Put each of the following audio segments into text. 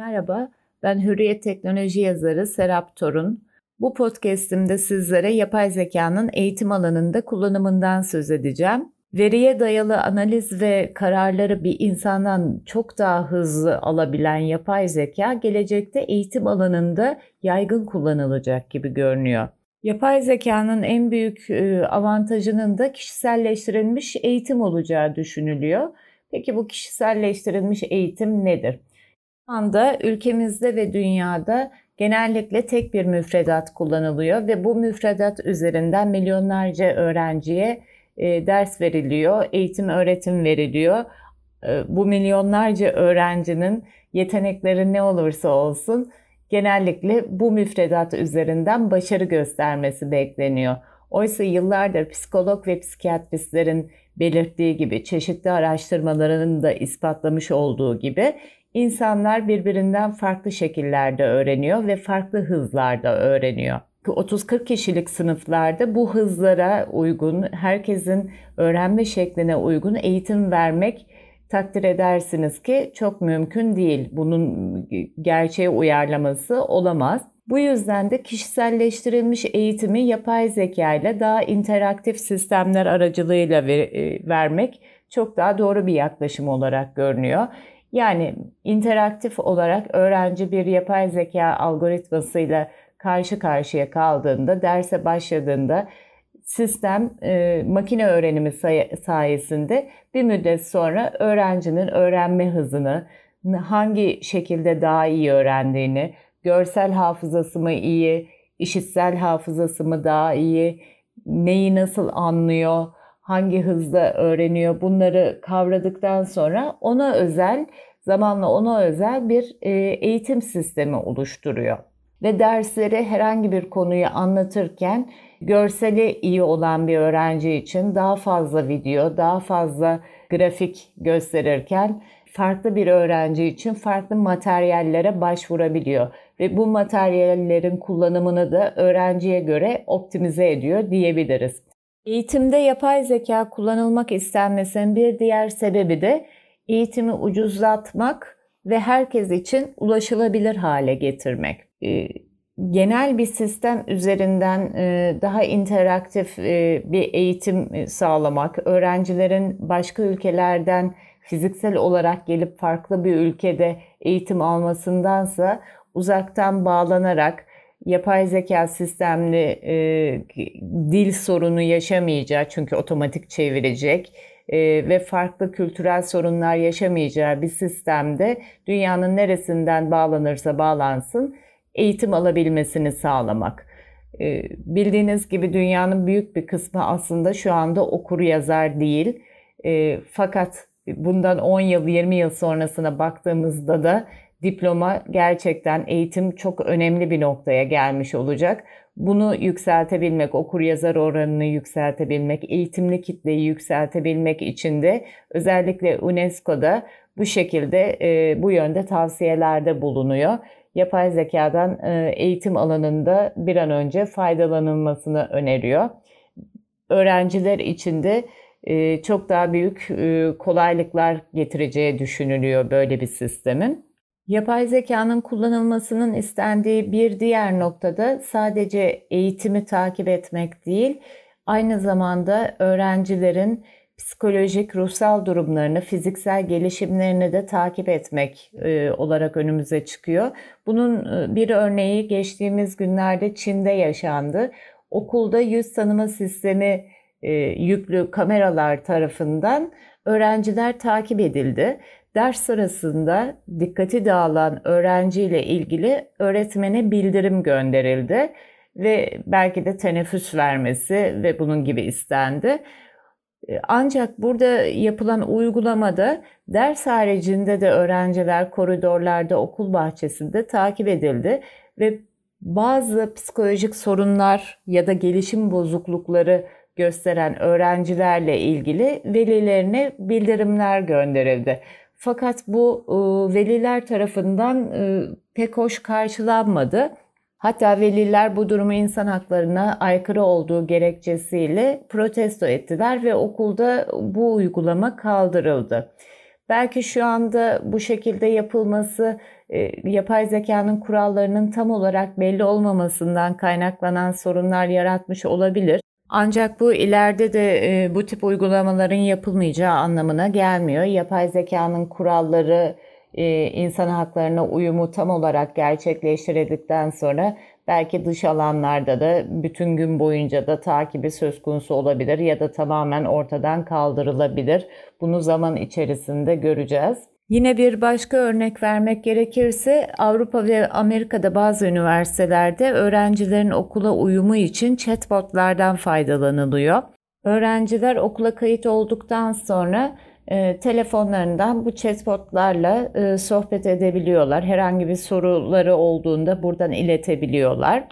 Merhaba, ben Hürriyet Teknoloji yazarı Serap Torun. Bu podcast'imde sizlere yapay zekanın eğitim alanında kullanımından söz edeceğim. Veriye dayalı analiz ve kararları bir insandan çok daha hızlı alabilen yapay zeka gelecekte eğitim alanında yaygın kullanılacak gibi görünüyor. Yapay zekanın en büyük e, avantajının da kişiselleştirilmiş eğitim olacağı düşünülüyor. Peki bu kişiselleştirilmiş eğitim nedir? Anda ülkemizde ve dünyada genellikle tek bir müfredat kullanılıyor ve bu müfredat üzerinden milyonlarca öğrenciye e, ders veriliyor, eğitim öğretim veriliyor. E, bu milyonlarca öğrencinin yetenekleri ne olursa olsun genellikle bu müfredat üzerinden başarı göstermesi bekleniyor. Oysa yıllardır psikolog ve psikiyatristlerin belirttiği gibi çeşitli araştırmaların da ispatlamış olduğu gibi insanlar birbirinden farklı şekillerde öğreniyor ve farklı hızlarda öğreniyor. 30-40 kişilik sınıflarda bu hızlara uygun, herkesin öğrenme şekline uygun eğitim vermek takdir edersiniz ki çok mümkün değil. Bunun gerçeğe uyarlaması olamaz. Bu yüzden de kişiselleştirilmiş eğitimi yapay zeka ile daha interaktif sistemler aracılığıyla ver, e, vermek çok daha doğru bir yaklaşım olarak görünüyor. Yani interaktif olarak öğrenci bir yapay zeka algoritmasıyla karşı karşıya kaldığında, derse başladığında sistem e, makine öğrenimi say- sayesinde bir müddet sonra öğrencinin öğrenme hızını, hangi şekilde daha iyi öğrendiğini, görsel hafızası mı iyi, işitsel hafızası mı daha iyi, neyi nasıl anlıyor, hangi hızda öğreniyor bunları kavradıktan sonra ona özel, zamanla ona özel bir e, eğitim sistemi oluşturuyor. Ve dersleri herhangi bir konuyu anlatırken görseli iyi olan bir öğrenci için daha fazla video, daha fazla grafik gösterirken farklı bir öğrenci için farklı materyallere başvurabiliyor ve bu materyallerin kullanımını da öğrenciye göre optimize ediyor diyebiliriz. Eğitimde yapay zeka kullanılmak istenmesinin bir diğer sebebi de eğitimi ucuzlatmak ve herkes için ulaşılabilir hale getirmek. Ee, genel bir sistem üzerinden e, daha interaktif e, bir eğitim sağlamak, öğrencilerin başka ülkelerden fiziksel olarak gelip farklı bir ülkede eğitim almasındansa uzaktan bağlanarak yapay zeka sistemli e, dil sorunu yaşamayacağı çünkü otomatik çevirecek e, ve farklı kültürel sorunlar yaşamayacağı bir sistemde dünyanın neresinden bağlanırsa bağlansın eğitim alabilmesini sağlamak. E, bildiğiniz gibi dünyanın büyük bir kısmı aslında şu anda okur yazar değil. E, fakat bundan 10 yıl 20 yıl sonrasına baktığımızda da diploma gerçekten eğitim çok önemli bir noktaya gelmiş olacak. Bunu yükseltebilmek, okur yazar oranını yükseltebilmek, eğitimli kitleyi yükseltebilmek için de özellikle UNESCO'da bu şekilde e, bu yönde tavsiyelerde bulunuyor. Yapay zekadan e, eğitim alanında bir an önce faydalanılmasını öneriyor. Öğrenciler için de e, çok daha büyük e, kolaylıklar getireceği düşünülüyor böyle bir sistemin. Yapay zekanın kullanılmasının istendiği bir diğer noktada sadece eğitimi takip etmek değil, aynı zamanda öğrencilerin psikolojik, ruhsal durumlarını, fiziksel gelişimlerini de takip etmek e, olarak önümüze çıkıyor. Bunun e, bir örneği geçtiğimiz günlerde Çin'de yaşandı. Okulda yüz tanıma sistemi e, yüklü kameralar tarafından öğrenciler takip edildi Ders sırasında dikkati dağılan öğrenciyle ilgili öğretmene bildirim gönderildi ve belki de teneffüs vermesi ve bunun gibi istendi. E, ancak burada yapılan uygulamada ders haricinde de öğrenciler koridorlarda, okul bahçesinde takip edildi ve bazı psikolojik sorunlar ya da gelişim bozuklukları gösteren öğrencilerle ilgili velilerine bildirimler gönderildi. Fakat bu e, veliler tarafından e, pek hoş karşılanmadı. Hatta veliler bu durumu insan haklarına aykırı olduğu gerekçesiyle protesto ettiler ve okulda bu uygulama kaldırıldı. Belki şu anda bu şekilde yapılması e, yapay zekanın kurallarının tam olarak belli olmamasından kaynaklanan sorunlar yaratmış olabilir. Ancak bu ileride de e, bu tip uygulamaların yapılmayacağı anlamına gelmiyor. Yapay zekanın kuralları e, insan haklarına uyumu tam olarak gerçekleştirildikten sonra belki dış alanlarda da bütün gün boyunca da takibi söz konusu olabilir ya da tamamen ortadan kaldırılabilir. Bunu zaman içerisinde göreceğiz. Yine bir başka örnek vermek gerekirse Avrupa ve Amerika'da bazı üniversitelerde öğrencilerin okula uyumu için chatbotlardan faydalanılıyor. Öğrenciler okula kayıt olduktan sonra e, telefonlarından bu chatbotlarla e, sohbet edebiliyorlar. Herhangi bir soruları olduğunda buradan iletebiliyorlar.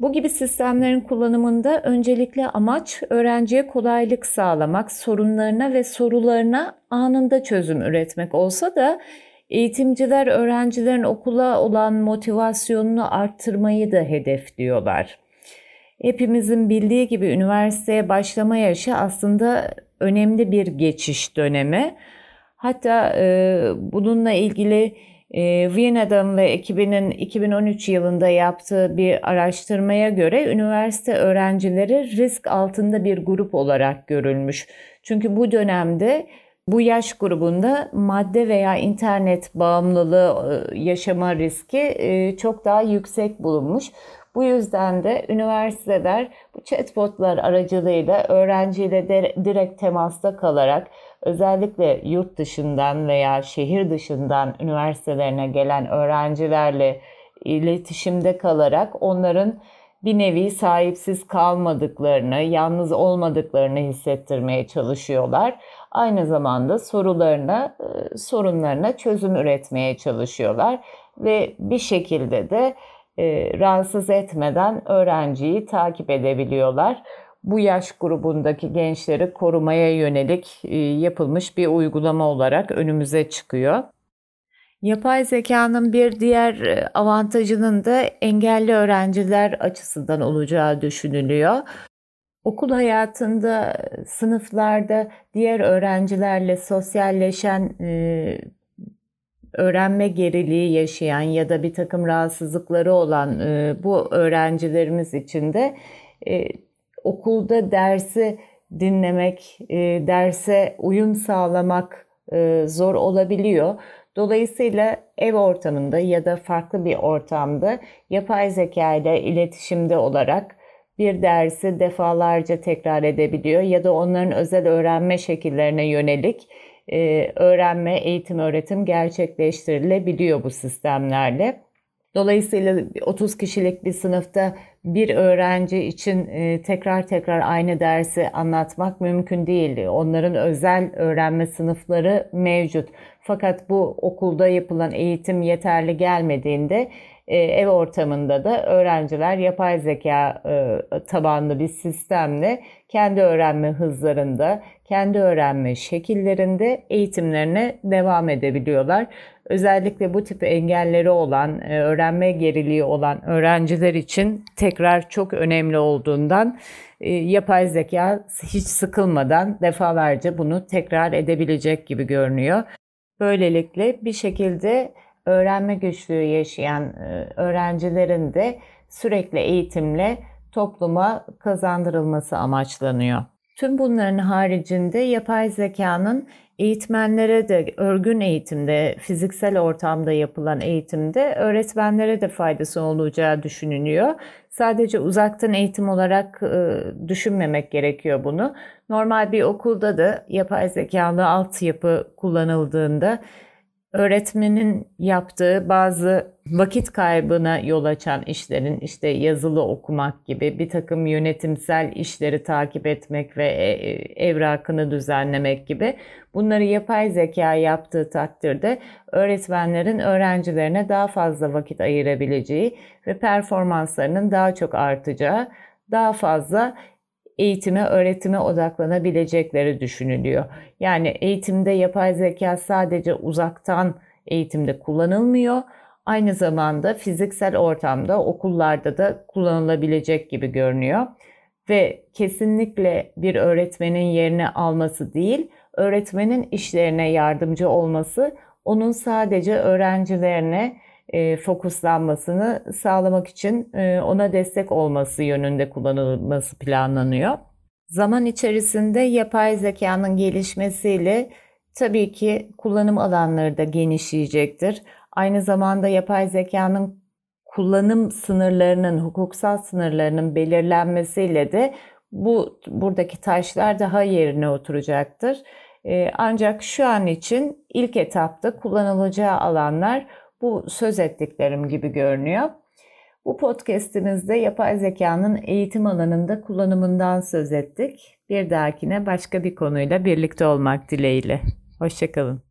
Bu gibi sistemlerin kullanımında öncelikle amaç öğrenciye kolaylık sağlamak, sorunlarına ve sorularına anında çözüm üretmek olsa da eğitimciler öğrencilerin okula olan motivasyonunu arttırmayı da hedefliyorlar. Hepimizin bildiği gibi üniversiteye başlama yaşı aslında önemli bir geçiş dönemi. Hatta e, bununla ilgili e, Viyana'dan ve ekibinin 2013 yılında yaptığı bir araştırmaya göre üniversite öğrencileri risk altında bir grup olarak görülmüş. Çünkü bu dönemde bu yaş grubunda madde veya internet bağımlılığı e, yaşama riski e, çok daha yüksek bulunmuş. Bu yüzden de üniversiteler bu chatbotlar aracılığıyla öğrenciyle de direkt temasta kalarak özellikle yurt dışından veya şehir dışından üniversitelerine gelen öğrencilerle iletişimde kalarak onların bir nevi sahipsiz kalmadıklarını, yalnız olmadıklarını hissettirmeye çalışıyorlar. Aynı zamanda sorularına, e, sorunlarına çözüm üretmeye çalışıyorlar ve bir şekilde de e, rahatsız etmeden öğrenciyi takip edebiliyorlar. Bu yaş grubundaki gençleri korumaya yönelik e, yapılmış bir uygulama olarak önümüze çıkıyor. Yapay zekanın bir diğer e, avantajının da engelli öğrenciler açısından olacağı düşünülüyor. Okul hayatında, sınıflarda diğer öğrencilerle sosyalleşen e, öğrenme geriliği yaşayan ya da bir takım rahatsızlıkları olan e, bu öğrencilerimiz için de e, okulda dersi dinlemek, e, derse uyum sağlamak zor olabiliyor. Dolayısıyla ev ortamında ya da farklı bir ortamda yapay zeka ile iletişimde olarak bir dersi defalarca tekrar edebiliyor ya da onların özel öğrenme şekillerine yönelik e, öğrenme, eğitim, öğretim gerçekleştirilebiliyor bu sistemlerle. Dolayısıyla 30 kişilik bir sınıfta bir öğrenci için e, tekrar tekrar aynı dersi anlatmak mümkün değil. Onların özel öğrenme sınıfları mevcut. Fakat bu okulda yapılan eğitim yeterli gelmediğinde e, ev ortamında da öğrenciler yapay zeka e, tabanlı bir sistemle kendi öğrenme hızlarında, kendi öğrenme şekillerinde eğitimlerine devam edebiliyorlar. Özellikle bu tip engelleri olan, öğrenme geriliği olan öğrenciler için tekrar çok önemli olduğundan yapay zeka hiç sıkılmadan defalarca bunu tekrar edebilecek gibi görünüyor. Böylelikle bir şekilde öğrenme güçlüğü yaşayan e, öğrencilerin de sürekli eğitimle topluma kazandırılması amaçlanıyor. Tüm bunların haricinde yapay zekanın eğitmenlere de örgün eğitimde, fiziksel ortamda yapılan eğitimde öğretmenlere de faydası olacağı düşünülüyor. Sadece uzaktan eğitim olarak e, düşünmemek gerekiyor bunu. Normal bir okulda da yapay zekalı altyapı kullanıldığında öğretmenin yaptığı bazı vakit kaybına yol açan işlerin işte yazılı okumak gibi bir takım yönetimsel işleri takip etmek ve e, e, evrakını düzenlemek gibi bunları yapay zeka yaptığı takdirde öğretmenlerin öğrencilerine daha fazla vakit ayırabileceği ve performanslarının daha çok artacağı, daha fazla eğitime, öğretime odaklanabilecekleri düşünülüyor. Yani eğitimde yapay zeka sadece uzaktan eğitimde kullanılmıyor. Aynı zamanda fiziksel ortamda, okullarda da kullanılabilecek gibi görünüyor. Ve kesinlikle bir öğretmenin yerini alması değil, öğretmenin işlerine yardımcı olması, onun sadece öğrencilerine e, fokuslanmasını sağlamak için e, ona destek olması yönünde kullanılması planlanıyor. Zaman içerisinde yapay zekanın gelişmesiyle tabii ki kullanım alanları da genişleyecektir. Aynı zamanda yapay zekanın kullanım sınırlarının, hukuksal sınırlarının belirlenmesiyle de bu buradaki taşlar daha yerine oturacaktır. Ee, ancak şu an için ilk etapta kullanılacağı alanlar bu söz ettiklerim gibi görünüyor. Bu podcast'imizde yapay zekanın eğitim alanında kullanımından söz ettik. Bir dahakine başka bir konuyla birlikte olmak dileğiyle. Hoşçakalın.